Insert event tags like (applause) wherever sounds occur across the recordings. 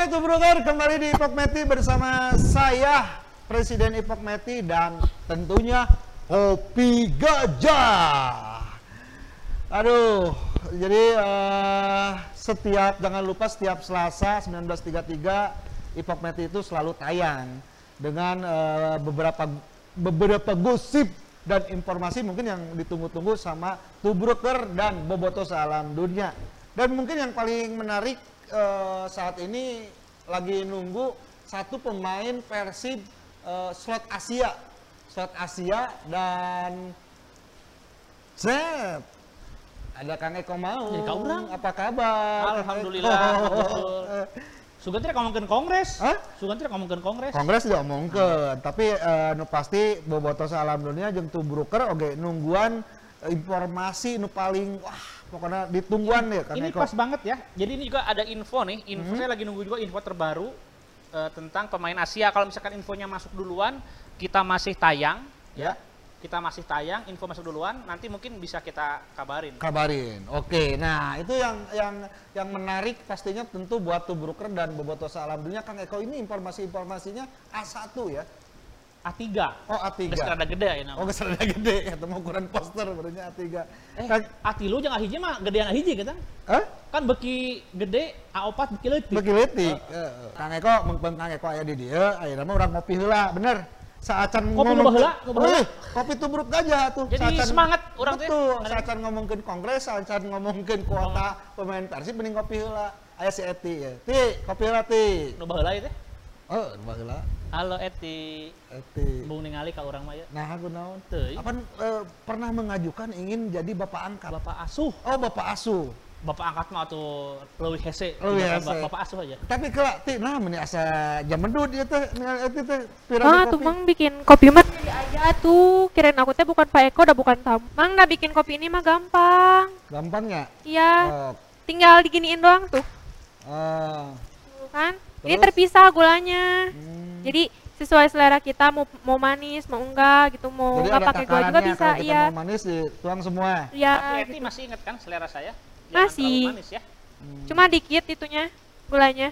Itu brother, kembali di Ipok Meti bersama saya Presiden Ipok Meti dan tentunya Kopi Gajah. Aduh, jadi eh, setiap jangan lupa setiap Selasa 19.33 Ipok Meti itu selalu tayang dengan eh, beberapa beberapa gosip dan informasi mungkin yang ditunggu-tunggu sama Tubroker dan Boboto Salam Dunia. Dan mungkin yang paling menarik eh, saat ini lagi nunggu satu pemain Persib eh, slot Asia, slot Asia dan Zep. Ada Kang Eko mau. Jadi urang. Apa kabar? Alhamdulillah, (laughs) betul. Sugan tidak ngomongin kongres. Hah? Sugan tidak ngomongin kongres. Kongres juga omongkeun, tapi eh, nu pasti bobotoh alam dunia jeung Tubroker oge nungguan eh, informasi nu paling wah pokoknya ditungguan ya Kang ini Eko. pas banget ya. Jadi ini juga ada info nih. Info Hmm. saya lagi nunggu juga info terbaru eh, tentang pemain Asia. Kalau misalkan infonya masuk duluan, kita masih tayang. Ya. Kita masih tayang, info masuk duluan. Nanti mungkin bisa kita kabarin. kabarin. Oke, nah itu yang yang yang menarik pastinya tentu buat Tubroker dan bobotoh alam dunia Kang Eko ini informasi-informasinya A1 ya. A3. Oh A3. Geus rada gede ya Oh nama. geus rada gede eta mah ukuran poster berarti A3. Eh, Kang, A3 jeung A1 mah gedean A1 kita. Hah? Kan beki gede, A4 beki leutik. Beki leutik. Heeh. Kang Eko mengpeung Kang Eko aya di dieu, ayeuna mah urang ngopi heula, bener. Saacan Kopi ngomong heula. Eh, kopi tubruk gajah tuh. Jadi semangat urang teh. Betul, Ngadeg. saacan ngomongkeun kongres, saacan ngomongkeun kuota pemain Persib mending kopi heula. Aya si Eti ya. Ti, kopi heula ti. Nu baheula ieu teh. Oh, coba heula. Halo Eti. Eti. Bung ningali ka urang mah ya. Nah, aku naon? Teuing. Apa eh, pernah mengajukan ingin jadi bapak angkat? Bapak asuh. Oh, bapak asuh. Bapak angkat mah tuh leuwih hese. Leuwih Bapak- hese. Bapak asuh aja. Tapi kelak ti nah meni asa jam mendut ieu teh ningali Eti teh pirang Ah, kopi. tuh Mang bikin kopi mah aja tuh. Kirain aku teh bukan Pak Eko, udah bukan tamu. Mang, nah bikin kopi ini mah gampang. Gampang ya? Iya, Oh, tinggal diginiin doang tuh. ah. Tuh kan? Ini Terus? terpisah gulanya. Hmm. Jadi sesuai selera kita mau mau manis, mau enggak gitu, mau Jadi enggak pakai gula juga bisa. kalau kita Iya. mau manis dituang semua. Iya. Tapi gitu. masih inget kan selera saya? Masih. terlalu manis ya. Cuma dikit itunya gulanya.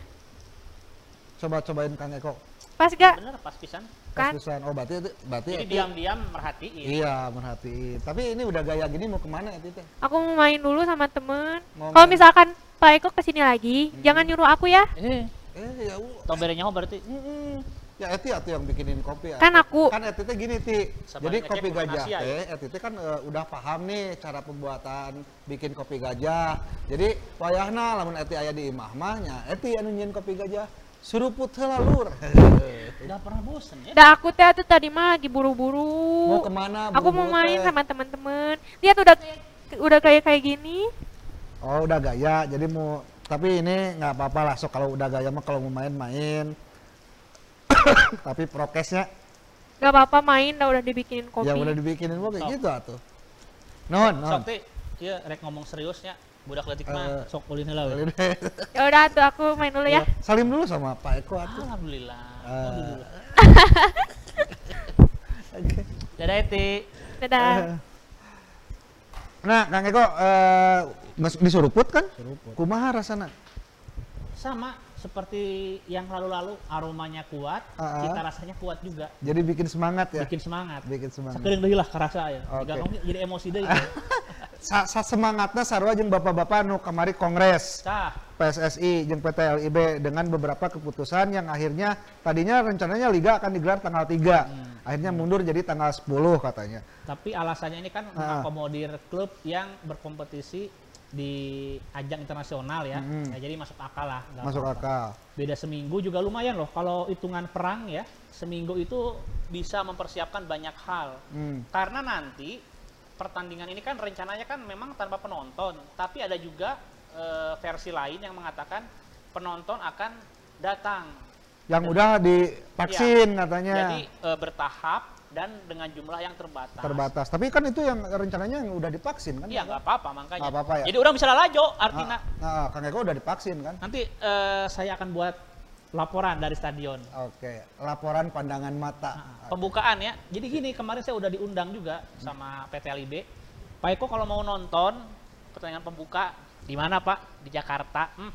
Coba cobain Kang Eko. Pas gak? Bener pas pisan. Kan? Pas-pisan. Oh berarti itu- berarti Jadi diam-diam merhatiin. Iya merhatiin. Tapi ini udah gaya gini mau ke mana Eti teh? Aku mau main dulu sama temen. Kalau misalkan Pak Eko ke sini lagi, jangan nyuruh aku ya. Eh, Eh ya nyaho berarti. Mm-mm. Ya Eti atuh yang bikinin kopi. Kan atuh. aku. Kan Eti teh gini Ti. Jadi kopi gajah Asia, ya. teh Eti teh kan eh, udah paham nih cara pembuatan bikin kopi gajah. Jadi wayahna lamun Eti aya di imah mah nya Eti anu nyieun kopi gajah suruput heula lur. (laughs) Udah pernah bosen ya? Dah aku teh tuh tadi mah lagi buru-buru. mau ke mana? Aku mau main teh? sama teman-teman. Lihat udah kayak udah kayak kayak gini. Oh udah gaya, jadi mau tapi ini nggak apa-apa lah. So kalau udah gaya mah kalau mau main main. (coughs) tapi prokesnya Gak apa-apa main, dah udah dibikinin kopi. ya udah dibikinin kayak Sok. gitu atuh. Non, non. Teh, ieu rek ngomong seriusnya. Budak letik Eh, mah sok ulin heula we. Ya udah tuh aku main dulu ya. Salim dulu sama Pak Eko atuh. Alhamdulillah. Eh. Oke. (laughs) Dadah Eti. Dadah. Nah, Kang Eko eh nges- disuruput kan? Kumaha rasana? Sama seperti yang lalu-lalu aromanya kuat, ah. cita rasanya kuat juga. Jadi bikin semangat ya. Bikin semangat. Bikin semangat. Sakeureung deui lah karasa ya. Oke. Jika jadi emosi deui. (laughs) Sa, sa semangatnya sarua jeung bapak-bapak nu kamari kongres. Tah, PSSI jeung PT LIB dengan beberapa keputusan yang akhirnya tadinya rencananya liga akan digelar tanggal 3. Hmm. Akhirnya mundur jadi tanggal 10 katanya. tapi alasannya ini kan mengakomodir klub yang berkompetisi di ajang internasional ya. Mm-mm. Nah, jadi masuk akal lah. Masuk apa-apa. akal. Beda seminggu juga lumayan loh. Kalau hitungan perang ya, seminggu itu bisa mempersiapkan banyak hal. Hmm. Karena nanti pertandingan ini kan rencananya kan memang tanpa penonton, tapi ada juga eh, versi lain yang mengatakan penonton akan datang. Yang udah divaksin katanya. Iya. Jadi eh, bertahap dan dengan jumlah yang terbatas. terbatas. Tapi kan itu yang rencananya yang udah divaksin kan? Iya nggak apa-apa makanya. Nggak apa-apa ya? Jadi orang bisa lalajo artinya. Nah, nah, Kang Eko udah divaksin kan? Nanti eh, saya akan buat laporan dari stadion. Oke, laporan pandangan mata. Nah, pembukaan ya. Jadi gini, kemarin saya udah diundang juga sama PT LIB. Pak Eko kalau mau nonton pertandingan pembuka di mana Pak? Di Jakarta. Hmm.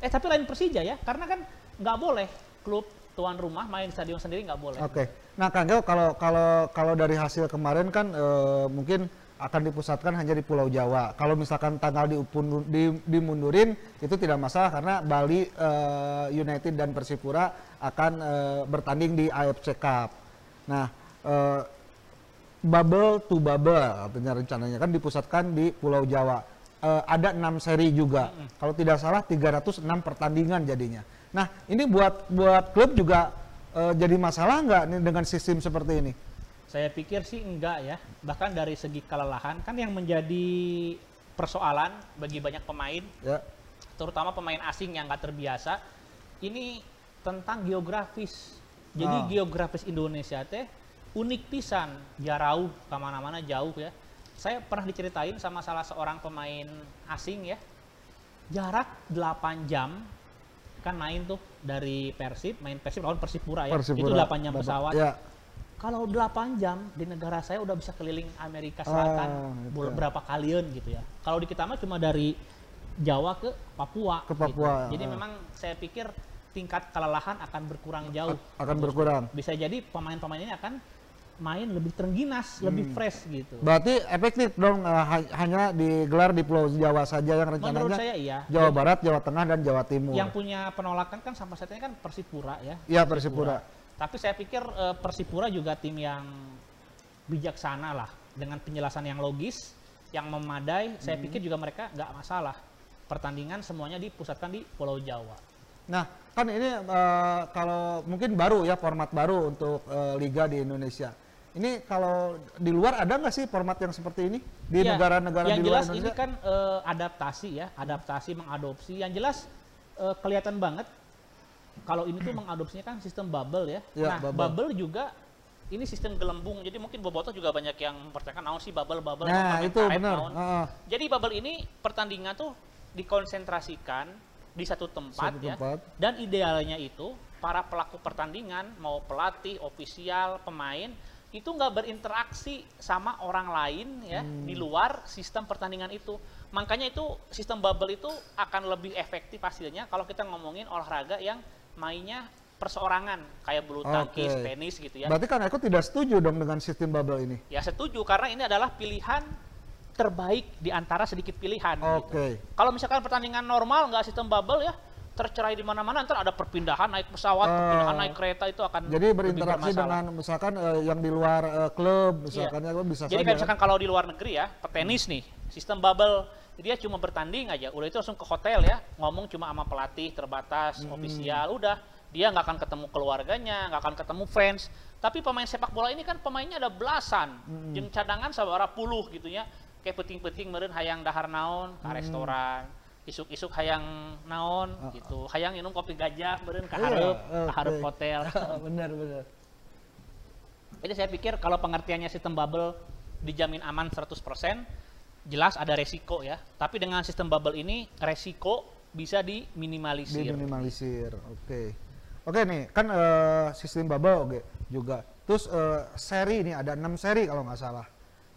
Eh tapi lain Persija ya, karena kan nggak boleh klub tuan rumah main di stadion sendiri nggak boleh. Oke. Nah, Kang Geo kalau kalau kalau dari hasil kemarin kan eh, mungkin akan dipusatkan hanya di Pulau Jawa. Kalau misalkan tanggal diupun- di- dimundurin itu tidak masalah karena Bali eh, United dan Persipura akan eh, bertanding di AFC Cup. Nah, eh, bubble to bubble artinya rencananya kan dipusatkan di Pulau Jawa. Eh, ada enam seri juga. Kalau tidak salah 306 pertandingan jadinya. Nah, ini buat buat klub juga eh, jadi masalah nggak nih dengan sistem seperti ini? Saya pikir sih enggak ya. Bahkan dari segi kelelahan kan yang menjadi persoalan bagi banyak pemain, Ya, terutama pemain asing yang nggak terbiasa, ini tentang geografis. Jadi Ah. geografis Indonesia teh unik pisan, jauh ke mana-mana jauh ya. Saya pernah diceritain sama salah seorang pemain asing ya, jarak 8 jam kan main tuh dari Persib, main Persib lawan Persipura ya. Itu 8 jam pesawat. Ya, Kalau 8 jam di negara saya udah bisa keliling Amerika Selatan Ah, gitu bul- ya. berapa kalian gitu ya. Kalau di kita mah cuma dari Jawa ke Papua. Ke gitu. Papua, Jadi ah. memang saya pikir tingkat kelelahan akan berkurang jauh. akan berkurang. Bisa jadi pemain-pemain ini akan main lebih terengginas, lebih Hmm. fresh gitu. Berarti efektif dong ha- hanya digelar di Pulau Jawa saja yang Menurut rencananya saya iya. Jawa Barat, Jawa Tengah dan Jawa Timur. Yang punya penolakan kan sampai saat ini kan Persipura ya. Iya Persipura. Tapi saya pikir eh, Persipura juga tim yang bijaksana lah dengan penjelasan yang logis, yang memadai. Saya Hmm. pikir juga mereka nggak masalah. Pertandingan semuanya dipusatkan di Pulau Jawa. Nah, kan ini eh, kalau mungkin baru ya format baru untuk eh, liga di Indonesia. Ini kalau di luar ada nggak sih format yang seperti ini di Ya, negara-negara yang di luar jelas ini kan eh, adaptasi ya, adaptasi mengadopsi. Yang jelas eh, kelihatan banget kalau ini tuh mengadopsinya kan sistem bubble ya. Ya, nah, bubble. bubble. juga ini sistem gelembung. Jadi mungkin bobotoh juga banyak yang mempertanyakan naon sih bubble bubble Nah, itu benar. Heeh. Jadi bubble ini pertandingan tuh dikonsentrasikan di satu tempat, Satu ya. tempat. Dan idealnya itu para pelaku pertandingan mau pelatih, ofisial, pemain itu nggak berinteraksi sama orang lain ya Hmm. di luar sistem pertandingan itu. Makanya itu sistem bubble itu akan lebih efektif hasilnya kalau kita ngomongin olahraga yang mainnya perseorangan kayak bulu tangkis, Oke. tenis gitu ya. Berarti kan aku tidak setuju dong dengan sistem bubble ini. Ya setuju karena ini adalah pilihan terbaik di antara sedikit pilihan. gitu. Oke. Kalau misalkan pertandingan normal nggak sistem bubble ya tercerai di mana-mana ntar ada perpindahan naik pesawat, Ah. perpindahan naik kereta itu akan Jadi berinteraksi dengan misalkan eh, yang di luar eh, klub, Iya. misalkan ya bisa Jadi kayak kan? misalkan kalau di luar negeri ya, petenis nih, sistem bubble dia cuma bertanding aja, udah itu langsung ke hotel ya, ngomong cuma sama pelatih terbatas, Hmm. ofisial, udah dia nggak akan ketemu keluarganya, nggak akan ketemu fans. Tapi pemain sepak bola ini kan pemainnya ada belasan, Hmm. jeung cadangan sabara puluh gitu ya, kayak peting-peting meureun hayang dahar naon Hmm. ke restoran, isuk-isuk hayang naon gitu, hayang minum kopi gajah Iya, hareup, oke. ka hareup hotel. (laughs) benar benar. Jadi saya pikir kalau pengertiannya sistem bubble dijamin aman 100%, jelas ada resiko ya. Tapi dengan sistem bubble ini resiko bisa diminimalisir. Diminimalisir. Oke. Oke nih, kan eh, sistem bubble oke juga. Terus eh, seri ini ada enam seri kalau nggak salah.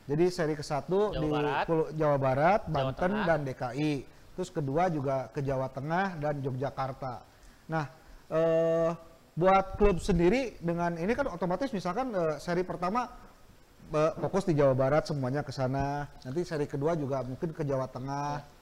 Jadi seri ke satu di Barat, Pulau- Jawa Barat, Jawa Banten Tengah. dan DKI. Terus kedua juga ke Jawa Tengah dan Yogyakarta. Nah, eh, buat klub sendiri dengan ini kan otomatis misalkan eh, seri pertama eh, fokus di Jawa Barat semuanya ke sana. Nanti seri kedua juga mungkin ke Jawa Tengah.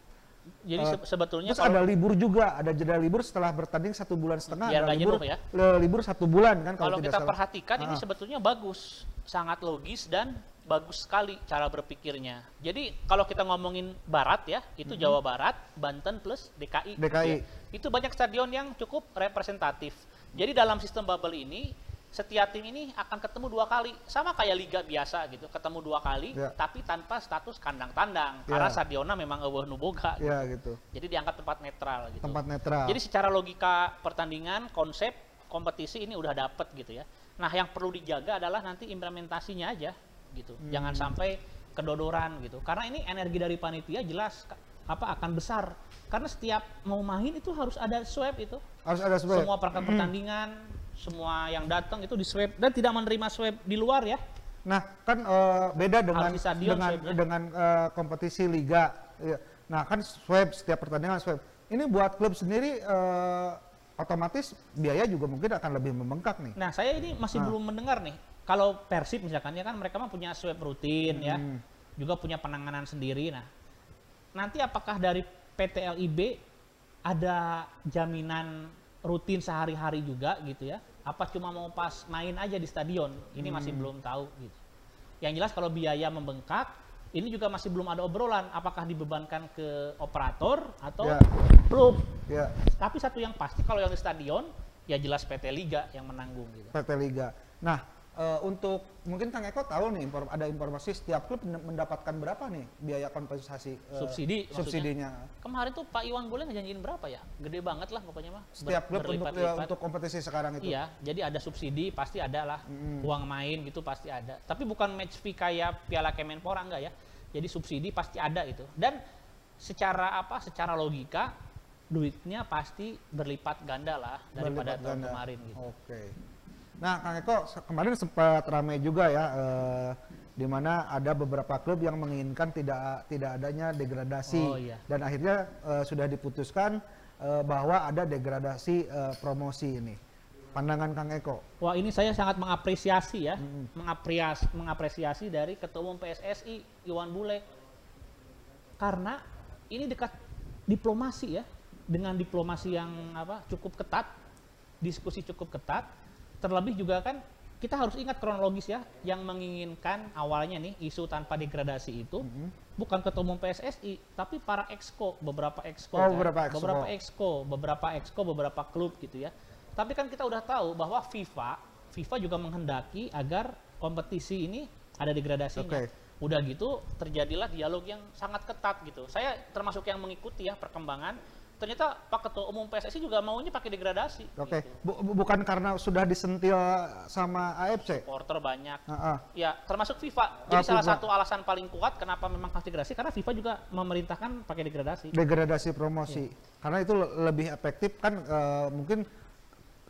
Jadi se- sebetulnya Terus ada libur juga, ada jeda libur setelah bertanding satu bulan setengah, Biar ada libur, jenuh ya. libur satu bulan kan kalau tidak kita salah. perhatikan ini Ah. sebetulnya bagus, sangat logis dan bagus sekali cara berpikirnya. Jadi kalau kita ngomongin barat ya, itu Jawa Barat, Banten plus DKI. DKI. ya. Itu banyak stadion yang cukup representatif. Jadi dalam sistem bubble ini setiap tim ini akan ketemu dua kali, sama kayak liga biasa gitu, ketemu dua kali, Ya. tapi tanpa status kandang-tandang, Ya. karena stadiona memang eueuh nu boga. Ya gitu, Jadi dianggap tempat netral gitu. tempat netral. Jadi secara logika pertandingan, konsep kompetisi ini udah dapet gitu ya. Nah, yang perlu dijaga adalah nanti implementasinya aja gitu. Hmm. Jangan sampai kedodoran gitu. Karena ini energi dari panitia jelas apa akan besar. Karena setiap mau main itu harus ada swab itu. Harus ada swab. Semua perangkat pertandingan, semua yang datang itu di swab dan tidak menerima swab di luar ya. Nah, kan eh, beda dengan stadion dengan swabnya. dengan eh, kompetisi liga. Iya. Nah, kan swab setiap pertandingan swab. ini buat klub sendiri eh, otomatis biaya juga mungkin akan lebih membengkak nih. Nah, saya ini masih Ah. belum mendengar nih. Kalau Persib misalkan ya kan mereka mah punya swab rutin ya. Hmm. Juga punya penanganan sendiri. Nah, nanti apakah dari PT LIB ada jaminan rutin sehari-hari juga gitu ya? Apa cuma mau pas main aja di stadion? Ini masih Hmm. belum tahu gitu. Yang jelas kalau biaya membengkak, ini juga masih belum ada obrolan apakah dibebankan ke operator atau Ya. klub. Ya, Tapi satu yang pasti kalau yang di stadion ya jelas PT Liga yang menanggung gitu. PT Liga. Nah, eh, untuk mungkin Kang Eko tahu nih inform- ada informasi setiap klub men- mendapatkan berapa nih biaya kompensasi eh, Subsidi subsidinya Kemarin tuh Pak Iwan Bule ngejanjiin berapa ya? Gede banget lah pokoknya mah. Setiap klub untuk ya, untuk kompetisi sekarang itu. Iya, jadi ada subsidi pasti ada lah. Mm. Uang main gitu pasti ada. Tapi bukan match fee kayak Piala Kemenpora enggak ya. Jadi subsidi pasti ada itu. Dan secara apa? Secara logika duitnya pasti berlipat ganda lah daripada Berlipat tahun ganda. kemarin gitu. Oke. Nah, Kang Eko kemarin sempat ramai juga ya eh, di mana ada beberapa klub yang menginginkan tidak tidak adanya degradasi Oh, iya. dan akhirnya eh, sudah diputuskan eh, bahwa ada degradasi eh, promosi ini. Pandangan Kang Eko. Wah ini saya sangat mengapresiasi ya, mengapresiasi, mengapresiasi dari Ketua Umum PSSI Iwan Bule, karena ini dekat diplomasi ya, dengan diplomasi yang apa cukup ketat, diskusi cukup ketat, terlebih juga kan kita harus ingat kronologis ya, yang menginginkan awalnya nih isu tanpa degradasi itu bukan Ketua Umum PSSI, tapi para exco, beberapa exco, Oh, kan. beberapa exco. beberapa exco, beberapa exco, beberapa klub gitu ya. Tapi kan kita udah tahu bahwa FIFA, FIFA juga menghendaki agar kompetisi ini ada degradasinya. Oke. Udah gitu terjadilah dialog yang sangat ketat gitu. Saya termasuk yang mengikuti ya perkembangan. Ternyata Pak Ketua Umum PSSI juga maunya pakai degradasi. Oke. Gitu. Bu- bu- bukan karena sudah disentil sama AFC. Supporter banyak. Heeh. Ya, termasuk FIFA. Ah, Jadi salah FIFA. satu alasan paling kuat kenapa memang harus degradasi karena FIFA juga memerintahkan pakai degradasi. degradasi promosi karena itu le- lebih efektif kan eh, mungkin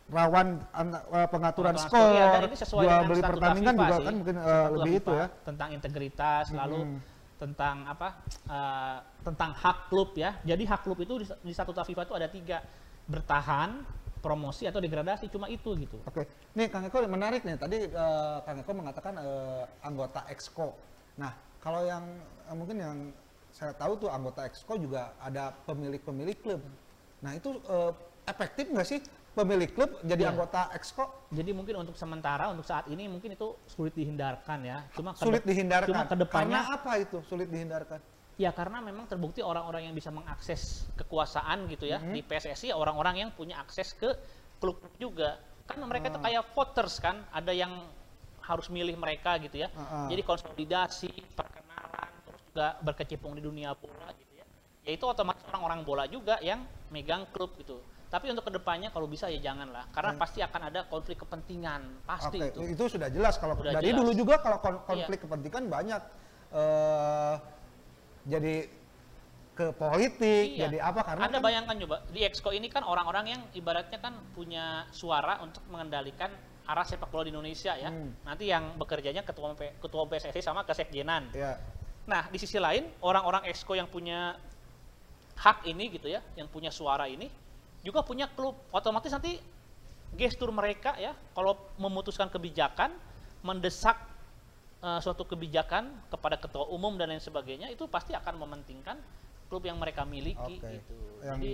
rawan an- eh, pengaturan skor, Iya, dan ini sesuai jual beli pertandingan FIFA juga sih. kan mungkin Statuta lebih itu ya. Tentang integritas, lalu Mm-mm. Tentang apa? eh, tentang hak klub ya. Jadi hak klub itu di, di statuta FIFA itu ada tiga bertahan, promosi atau degradasi cuma itu gitu. Oke, nih Kang Eko menarik nih. Tadi eh, Kang Eko mengatakan eh, anggota Exco. Nah, kalau yang eh, mungkin yang saya tahu tuh anggota Exco juga ada pemilik-pemilik klub. Nah, itu eh, efektif nggak sih pemilik klub jadi Iya. anggota Exco? Jadi mungkin untuk sementara, untuk saat ini mungkin itu sulit dihindarkan ya. Cuma Sulit dihindarkan. Cuma ke depannya Karena apa itu sulit dihindarkan? Ya karena memang terbukti orang-orang yang bisa mengakses kekuasaan gitu ya Mhm. di PSSI ya orang-orang yang punya akses ke klub juga. Kan mereka itu Ah. kayak voters kan, ada yang harus milih mereka gitu ya. Ah, ah. Jadi konsolidasi, perkenalan, terus juga berkecimpung di dunia bola gitu ya. Ya itu otomatis orang-orang bola juga yang megang klub gitu. Tapi untuk ke depannya kalau bisa ya janganlah, karena Hmm. pasti akan ada konflik kepentingan pasti Oke, itu. itu sudah jelas kalau Sudah dari jelas. dulu juga kalau kon- Iya. konflik kepentingan banyak eh jadi ke politik, Iya. jadi apa karena Anda kan- bayangkan coba di Exco ini kan orang-orang yang ibaratnya kan punya suara untuk mengendalikan arah sepak bola di Indonesia ya. Hmm. Nanti yang bekerjanya ketua ketua PSSI sama kesekjenan. ya Nah, di sisi lain orang-orang Exco yang punya hak ini gitu ya, yang punya suara ini juga punya klub. Otomatis nanti gestur mereka ya kalau memutuskan kebijakan, mendesak eh, suatu kebijakan kepada ketua umum dan lain sebagainya itu pasti akan mementingkan klub yang mereka miliki oke. gitu. Yang Jadi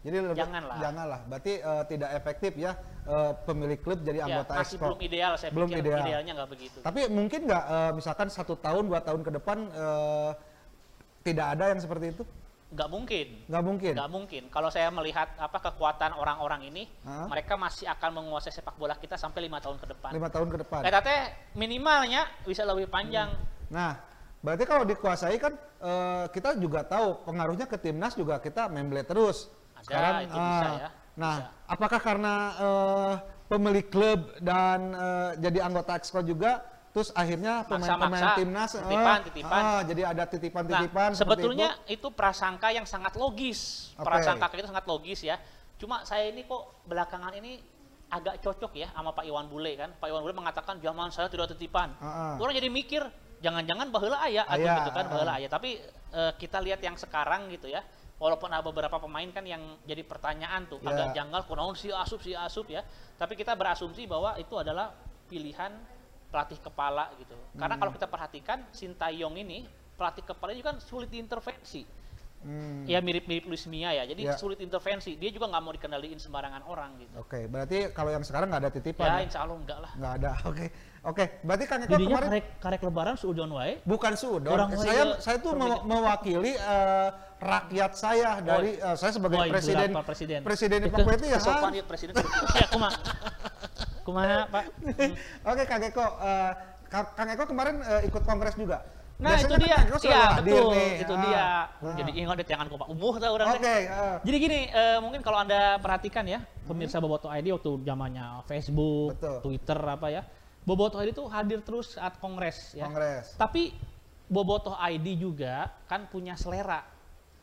jadi lebih, janganlah. janganlah. Berarti eh, tidak efektif ya eh, pemilik klub jadi ya, anggota masih Exco. belum ideal saya Belum pikir ideal. idealnya nggak begitu. Tapi mungkin nggak eh, misalkan satu tahun dua tahun ke depan eh, tidak ada yang seperti itu? Nggak mungkin. Nggak mungkin. Nggak mungkin. Kalau saya melihat apa kekuatan orang-orang ini, Hah? mereka masih akan menguasai sepak bola kita sampai lima tahun ke depan. Lima tahun ke depan. Eta teh minimalnya bisa lebih panjang. Nah, berarti kalau dikuasai kan eh, kita juga tahu pengaruhnya ke timnas juga kita memble terus. Ada, itu bisa ah, ya, Nah, bisa. apakah karena eh, pemilik klub dan eh, jadi anggota Exco juga, terus akhirnya pemain-pemain timnas eh, titipan, titipan. ah, jadi ada Nah, titipan-titipan. seperti sebetulnya itu. itu. prasangka yang sangat logis. Oke. Prasangka itu sangat logis ya. Cuma saya ini kok belakangan ini agak cocok ya sama Pak Iwan Bule kan. Pak Iwan Bule mengatakan zaman saya tidak titipan. Ah, ah. Orang jadi mikir jangan-jangan baheula aya Aya, gitu kan ah, baheula ah. aya. Tapi eh, kita lihat yang sekarang gitu ya. walaupun ada beberapa pemain kan yang jadi pertanyaan tuh Ya. agak janggal kunaon si asup si asup ya tapi kita berasumsi bahwa itu adalah pilihan pelatih kepala gitu karena Hmm. kalau kita perhatikan Sintayong ini pelatih kepala juga kan sulit diintervensi Hmm. ya mirip-mirip Luis Mia ya jadi Ya. sulit intervensi dia juga nggak mau dikendaliin sembarangan orang gitu Oke, berarti kalau yang sekarang nggak ada titipan ya ya? insya Allah enggak lah Nggak ada. (laughs) Oke. Oke, berarti Kang Eko jadinya kemarin karek, karek lebaran suudon wae bukan sudon. Orang saya lain, saya tuh perbedaan. mewakili eh, rakyat saya dari eh, saya sebagai Woi, presiden presiden presiden Itu Ipak Peti ya. kesopan ya presiden (laughs) ya kumaha kumaha pak (laughs) Oke, Kang Eko eh, Kang Eko kemarin eh, ikut kongres juga. Nah Biasanya itu kan dia, selalu iya betul, nih. itu Ah. dia. Nah. Jadi ingat deh jangan kupak umuh tau orang Oke, teh. eh, Jadi gini, eh, mungkin kalau anda perhatikan ya, pemirsa Boboto ID waktu zamannya Facebook, Betul. Twitter apa ya, Boboto ID itu hadir terus saat kongres ya. kongres. Tapi Boboto ID juga kan punya selera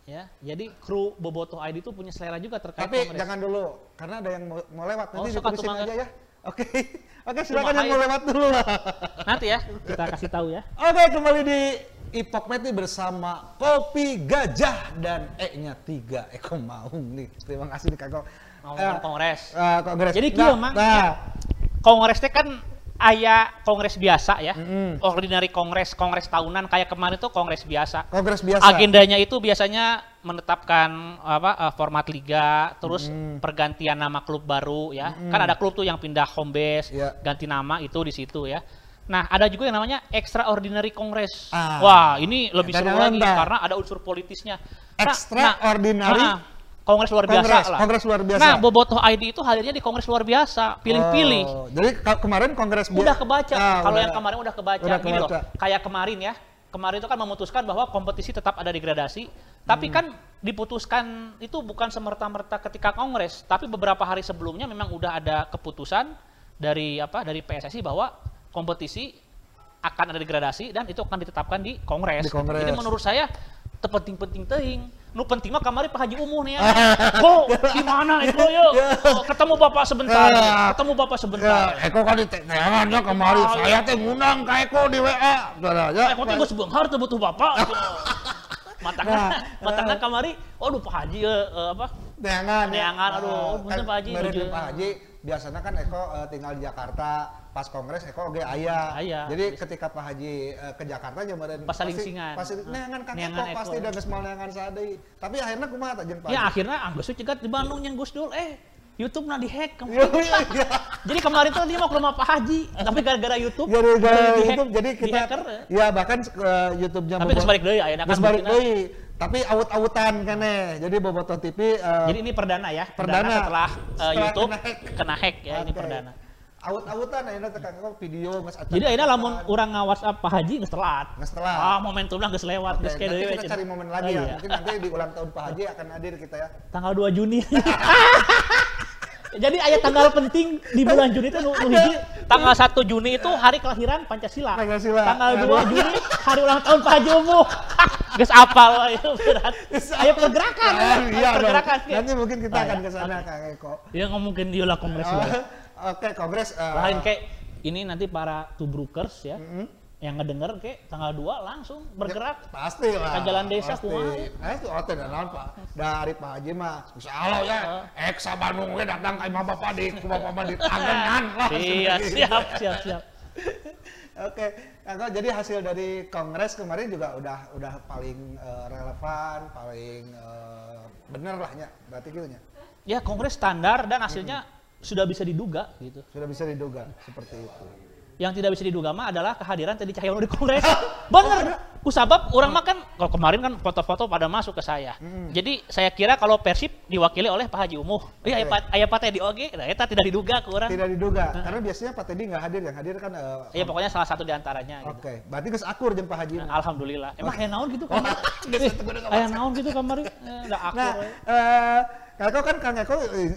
ya. Jadi kru Boboto ID itu punya selera juga terkait Tapi kongres. jangan dulu karena ada yang mau, mau lewat Oh, nanti Mangga. aja ya. Oke. (laughs) Oke, silakan yang mau lewat dulu lah. Nanti ya (laughs) kita kasih tahu ya. Oke, kembali di Ipok Meti bersama Kopi Gajah dan E-nya tiga Eko Maung nih. Terima kasih nih Kak Eko. Ngomong Eh, kongres. eh, kongres. Jadi Nah, kieu mang Nah, kongres teh kan aya kongres biasa ya. Mm-mm. Ordinary kongres, kongres tahunan kayak kemarin tuh kongres biasa. kongres biasa. Agendanya itu biasanya menetapkan apa eh, format liga, terus Mm. pergantian nama klub baru ya. Mm-mm. Kan ada klub tuh yang pindah home base, Iya. ganti nama itu di situ ya. Nah, ada juga yang namanya extraordinary kongres. Ah. Wah, ini lebih Dan seru lagi karena ada unsur politisnya. Nah, Extraordinary nah, kongres luar biasa Kongres, lah. kongres luar biasa. Nah, Bobotoh ID itu hadirnya di kongres luar biasa, pilih-pilih. Oh, jadi kemarin kongres Udah kebaca. Ah, Kalau yang kemarin udah kebaca. Udah Gini loh, kebaca. kayak kemarin ya. Kemarin itu kan memutuskan bahwa kompetisi tetap ada degradasi, tapi Hmm. kan diputuskan itu bukan semerta-merta ketika kongres, tapi beberapa hari sebelumnya memang udah ada keputusan dari apa dari PSSI bahwa kompetisi akan ada degradasi dan itu akan ditetapkan di kongres. Di kongres. Jadi menurut saya terpenting-penting teuing. Nu penting mah kamari Pak Haji Umuh nih ya. (laughs) Bo, di mana itu yuk? (laughs) Oh, ketemu Bapak sebentar. Ya. Ketemu Bapak sebentar. Ya, Eko kan ditekannya kemarin Ah, saya teh ngundang ka Eko di WA. Ya. Kok teh geus beunghar teu butuh bapak. (laughs) Matangna, Nah, (laughs) matangna eh. kamari, waduh Pak Haji eh, eh, apa? Neangan. Neangan, aduh, Ah, punten Pak Haji, nuju. Pak Haji biasanya kan Eko eh, tinggal di Jakarta, pas kongres Eko oge aya. Aya. Jadi ketika Pak Haji eh, ke Jakarta meureun Pas salingsingan. Pasti neangan Kang Neangan Eko Eko. pasti dan geus moal neangan sadeui. Tapi akhirnya kumaha tah jeung Pak Ya akhirnya anggus cegat di Bandung yang Gus Dul, eh YouTube nah dihack Iya, kemarin. iya, iya. Jadi kemarin tuh dia mau ke rumah Pak Haji, tapi gara-gara YouTube. Jadi gara dihack- YouTube jadi kita dihacker. ya bahkan uh, YouTube-nya Tapi balik deui ayeuna kan balik buktina. deui. Tapi aut-autan kene. Jadi Bobotoh TV uh, Jadi ini perdana ya, Perdana. setelah, eh, Setelah YouTube kena hack. kena hack ya, ini Oke. perdana. Aut-autan ayeuna tekan video geus. Jadi akhirnya lamun urang ngawas-up Pak Haji geus telat. Geus telat. Ah, momentumnya geus lewat, geus nanti deui kita cari momen lagi Oh, ya. iya. Mungkin nanti di ulang tahun Pak Haji akan hadir kita ya. tanggal 2 Juni. (laughs) Jadi ayat tanggal penting di bulan Juni itu nu, nu hiji, tanggal 1 Juni itu hari kelahiran Pancasila. Pancasila. Tanggal Aduh. 2 Juni hari ulang tahun Pak Umuh. (laughs) Geus apal wah, itu berat. Ayo pergerakan, iya dong. pergerakan. Nanti mungkin kita akan ke sana Kang Eko. Ya ngomongin dia lah kongres lah. (laughs) Oke, kongres uh, Lain kayak ini nanti para tubrukers ya Mm-mm. Yang ngedenger kayak tanggal 2 langsung bergerak. pasti lah. Ke jalan desa pasti. kumaha. Nah, itu ote dan Pak. Dari Pak Haji mah insya Allah ya. Eksa Bandung we datang ke imam Bapak di ke Bapak di tangan lah. Iya, siap, siap, siap. Oke, Kang, jadi hasil dari kongres kemarin juga udah udah paling eh, relevan, paling eh, bener lah ya. Berarti gitu ya. Ya kongres standar dan hasilnya sudah bisa diduga gitu. Sudah bisa diduga seperti itu. Yang tidak bisa diduga mah adalah kehadiran Teddy Cahyono di kongres. (laughs) Bener. Kusabab orang mah kan kalau kemarin kan foto-foto pada masuk ke saya. Jadi saya kira kalau Persib diwakili oleh Pak Haji Umuh. Iya, aya Oke. Pak aya Pak Teddy oge. Nah, eta tidak diduga ke orang. Tidak diduga, karena biasanya Pak Teddy nggak hadir, yang hadir kan. eh, Iya, pokoknya salah satu di antaranya gitu. Oke, berarti geus akur jeung Pak Haji. Nah, Alhamdulillah. Emang aya naon gitu kamar? Geus atuh kudu Aya naon gitu kamar? Eh, Da akur. Nah, eh Kang Eko kan Kang Eko eh,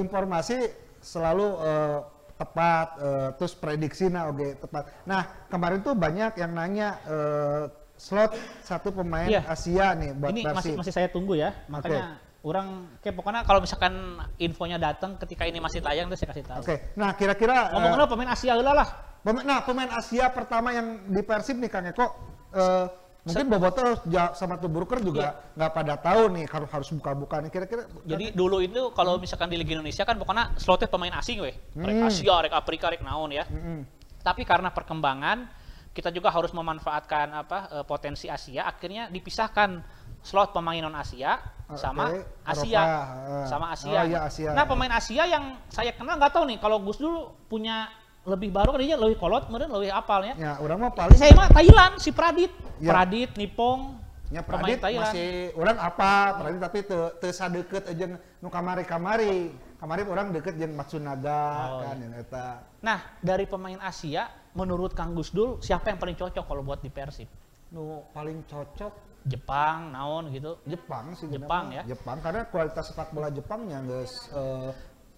informasi selalu eh, tepat, eh, terus prediksi nah oke tepat. Nah kemarin tuh banyak yang nanya eh, slot satu pemain Iya. Asia nih buat ini masih Persib. masih saya tunggu ya. Makanya orang kayak pokoknya kalau misalkan infonya datang ketika ini masih tayang nanti saya kasih tahu. Oke, nah kira-kira eh, Ngomong-ngomong pemain Asia heula lah. pemain, nah pemain Asia pertama yang di Persib nih Kang Eko eh, Mungkin Boboto ja- sama Tuburuker juga nggak pada tahu nih kalau harus buka-buka nih kira-kira. Jadi dulu itu kalau misalkan di Liga Indonesia kan pokoknya slotnya pemain asing weh. Rek Hmm. Asia, rek Afrika, rek naon ya. Mm-mm. Tapi karena perkembangan kita juga harus memanfaatkan apa eh, potensi Asia, akhirnya dipisahkan slot pemain non Asia sama Oke, Asia, Eropa, eh. sama Asia. Oh, iya, Asia. Nah pemain Asia yang saya kenal nggak tahu nih kalau Gus dulu punya lebih baru kan dia lebih kolot, kemudian lebih apalnya. Ya, orang mah paling Saya mah Thailand si Pradit, Ya. Pradit, Nipong, Ya Pradit Thailand. masih orang apa Pradit tapi teu teu sadeukeut aja nu kamari-kamari. Kamari orang deket jeung Matsunaga Oh, kan yang eta. Nah dari pemain Asia, menurut Kang Gus Dul siapa yang paling cocok kalau buat di Persib? Nu paling cocok Jepang, naon gitu. Jepang sih Jepang ya? Jepang karena kualitas sepak bola Jepangnya geus eh,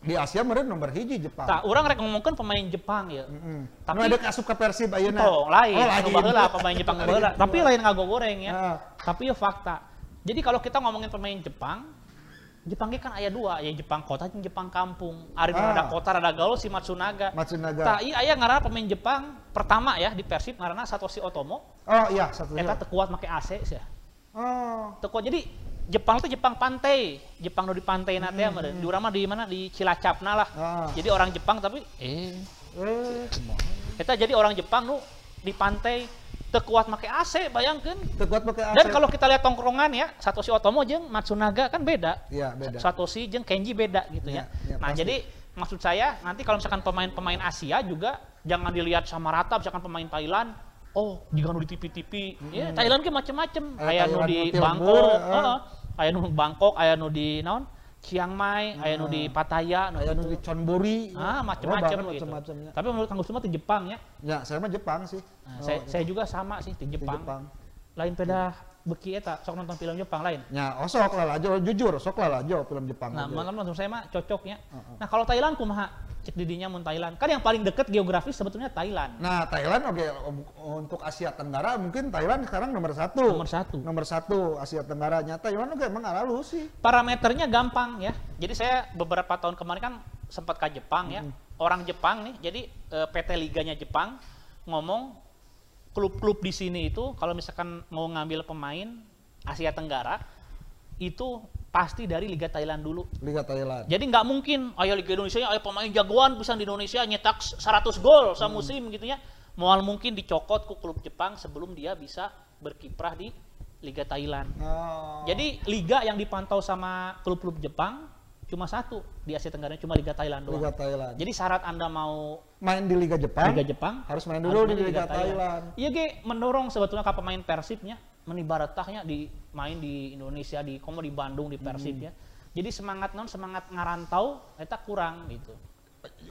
di Asia meureun nomor hiji Jepang. Tak, orang rek ngomongkan pemain Jepang ya. Mm-mm. Tapi- nu ada asup ke Persib ayeuna. Oh, lain. Oh, Anu baheula pemain Jepang baheula. Tapi lain ngago goreng ya. Ah. Tapi ya fakta. Jadi kalau kita ngomongin pemain Jepang, Jepang ge kan aya dua, ya Jepang kota jeung Jepang kampung. Ari Ah. ada kota ada gaul si Matsunaga. Matsunaga. Tah ieu aya ngaranna pemain Jepang pertama ya di Persib ngaranna Satoshi Otomo. Oh iya satu Eta teu kuat make AC sih. Oh. Teu kuat. Jadi Jepang itu Jepang pantai. Jepang di pantai na teh meureun. Di urang mah di mana di Cilacapna lah. Hmm, Ah. Jadi orang Jepang tapi eh Eh, kita jadi orang Jepang nu di pantai teu kuat make AC bayangkeun. teu kuat pakai AC. Dan kalau kita lihat tongkrongan ya, Satoshi Otomo jeung Matsunaga kan beda. Iya, beda. Satoshi jeung Kenji beda gitu ya. Iya, iya, nah, pasti. jadi maksud saya nanti kalau misalkan pemain-pemain Asia juga jangan dilihat sama rata misalkan pemain Thailand Oh, jika nu di TV-TV, ya Thailand ke macem-macem. Eh, Aya nu di Bangkok, eh. heeh. aya nu Bangkok, aya nu di naon? Chiang Mai, aya nu di Pattaya, nu Aya nu gitu. di Chonburi. Ah, macem-macem banget gitu. macem-macemnya. Tapi menurut Kang Gusman di Jepang ya. Ya, saya mah Jepang sih. Nah, Oh, saya, saya juga sama sih di di Jepang. Jepang. Lain peda beki eta sok nonton film Jepang lain. Ya, oh sok lah aja, jujur, sok lah aja film Jepang. Nah, malah menurut saya mah cocoknya. Heeh. Nah, kalau Thailand kumaha? Cek didinya mun Thailand. Kan yang paling deket geografis sebetulnya Thailand. Nah, Thailand oke untuk Asia Tenggara mungkin Thailand sekarang nomor satu. Nomor satu. Nomor satu Asia Tenggaranya. Thailand oke emang ala lu sih. Parameternya gampang ya. Jadi saya beberapa tahun kemarin kan sempat ke Jepang ya. Orang Jepang nih, jadi eh, PT Liganya Jepang ngomong klub-klub di sini itu kalau misalkan mau ngambil pemain Asia Tenggara itu pasti dari Liga Thailand dulu. Liga Thailand. Jadi nggak mungkin ayo Liga Indonesia ayo pemain jagoan bisa di Indonesia nyetak 100 gol semusim gitu ya. Mual mungkin dicokot ke klub Jepang sebelum dia bisa berkiprah di Liga Thailand. Oh. Jadi liga yang dipantau sama klub-klub Jepang cuma satu di Asia Tenggara cuma Liga Thailand doang. Liga Thailand. Jadi syarat Anda mau main di Liga Jepang. Liga Jepang harus main dulu di main Liga Thailand. Iya ge mendorong sebetulnya ke pemain Persibnya menibaratahnya di main di Indonesia di komo di Bandung di Persib Hmm. ya. Jadi semangat non semangat ngarantau eta kurang gitu.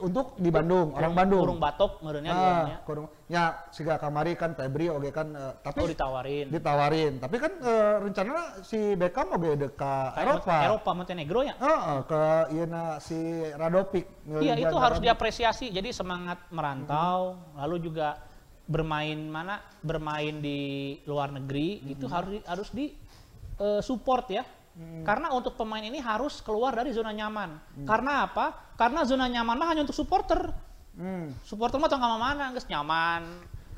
Untuk di Bandung, orang Bandung. Kurung batok meureunnya Ah, luarnya. kurung. Ya, siga kamari kan Febri oke kan eh, tapi Oh ditawarin. ditawarin. Tapi kan eh, rencana si Beckham oke dek ke Kayak Eropa. Eropa Montenegro ya. Heeh, ke ieu si Radovic. Iya itu harus Radovic. diapresiasi. Jadi semangat merantau, lalu juga bermain mana, bermain di luar negeri itu harus harus di eh, support ya. Karena untuk pemain ini harus keluar dari zona nyaman. Karena apa? Karena zona nyaman mah hanya untuk supporter. Hmm. Supporter mah tong mana geus nyaman,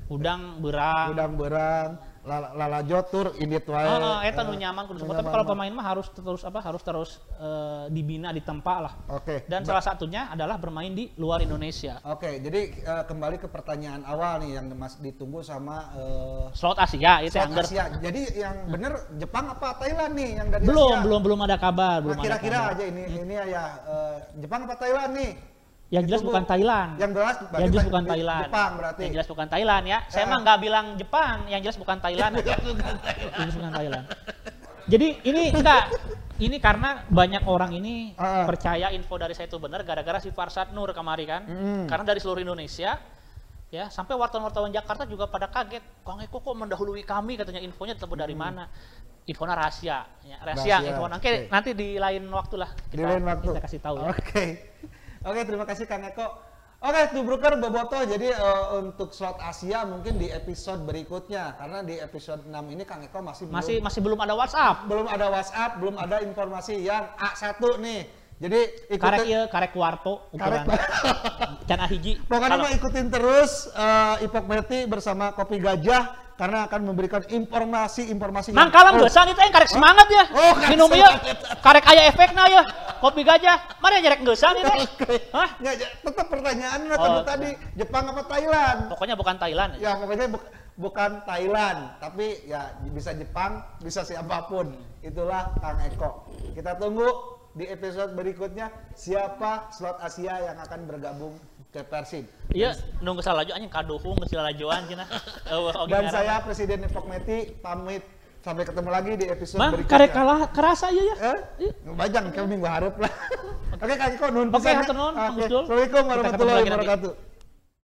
udang berang. Udang berang, lala, lalajo tur indit wae. Heeh, eta nu Eh, nyaman kudu. Tapi kalau pemain mah harus terus apa? Harus terus eh, dibina, ditempa lah. Oke. Dan ba- salah satunya adalah bermain di luar Indonesia. Oke, jadi eh, kembali ke pertanyaan awal nih yang mas ditunggu sama eh, Slot Asia itu yang ger- Asia. Jadi yang bener Jepang apa Thailand nih yang dari belum Asia? belum belum ada kabar Nah, belum ada kira-kira aja ini ini ya eh, Jepang apa Thailand nih? Yang jelas bukan Thailand Yang jelas yang jelas bukan Thailand Jepang berarti. yang jelas bukan Thailand ya saya Ah. mah nggak bilang Jepang (laughs) yang jelas bukan Thailand yang jelas bukan Thailand jadi ini enggak ini karena banyak orang ini Ah. percaya info dari saya itu benar gara-gara si Farsad Nur kemarin kan Mm. karena dari seluruh Indonesia ya sampai wartawan-wartawan Jakarta juga pada kaget Kang Eko kok mendahului kami katanya infonya tetap dari mana infonya rahasia ya, rahasia. Rahasia, info nanti oke. nanti di lain waktu lah di lain waktu. kita kasih tahu ya Oke. Oke, terima kasih Kang Eko. Oke, Tubruker Boboto. Jadi eh, untuk slot Asia mungkin di episode berikutnya karena di episode 6 ini Kang Eko masih masih belum masih belum ada WhatsApp belum ada WhatsApp, belum ada informasi yang A1 nih. Jadi karek ikutin karek kuarto Karek- ukuran can hiji Pokoknya mah ikutin terus eh, Ipok Meti bersama Kopi Gajah karena akan memberikan informasi-informasi Mang kalem Oh, geusang itu yang karek semangat ya. Oh, Minum ya. Karek aya efekna ya. Kopi gajah. Mana nyerek geusang (laughs) itu? Hah? Tetap pertanyaan Oh, tadi Jepang apa Thailand? Pokoknya bukan Thailand. Ya pokoknya buk- bukan Thailand, tapi ya bisa Jepang, bisa siapa pun. Itulah Kang Eko. Kita tunggu di episode berikutnya siapa slot Asia yang akan bergabung ke Persib. Iya, nunggu salah laju anjing kaduhung geus lajuan cenah. (laughs) Eueuh oge Dan saya Presiden Epok Meti pamit sampai ketemu lagi di episode Mang berikutnya. karek kalah kerasa ieu ya. Eh? Bajang kami minggu harap lah. Oke Kang Eko nuhun Oke, pisan hatur nuhun. Gusdul. Assalamualaikum warahmatullahi wabarakatuh.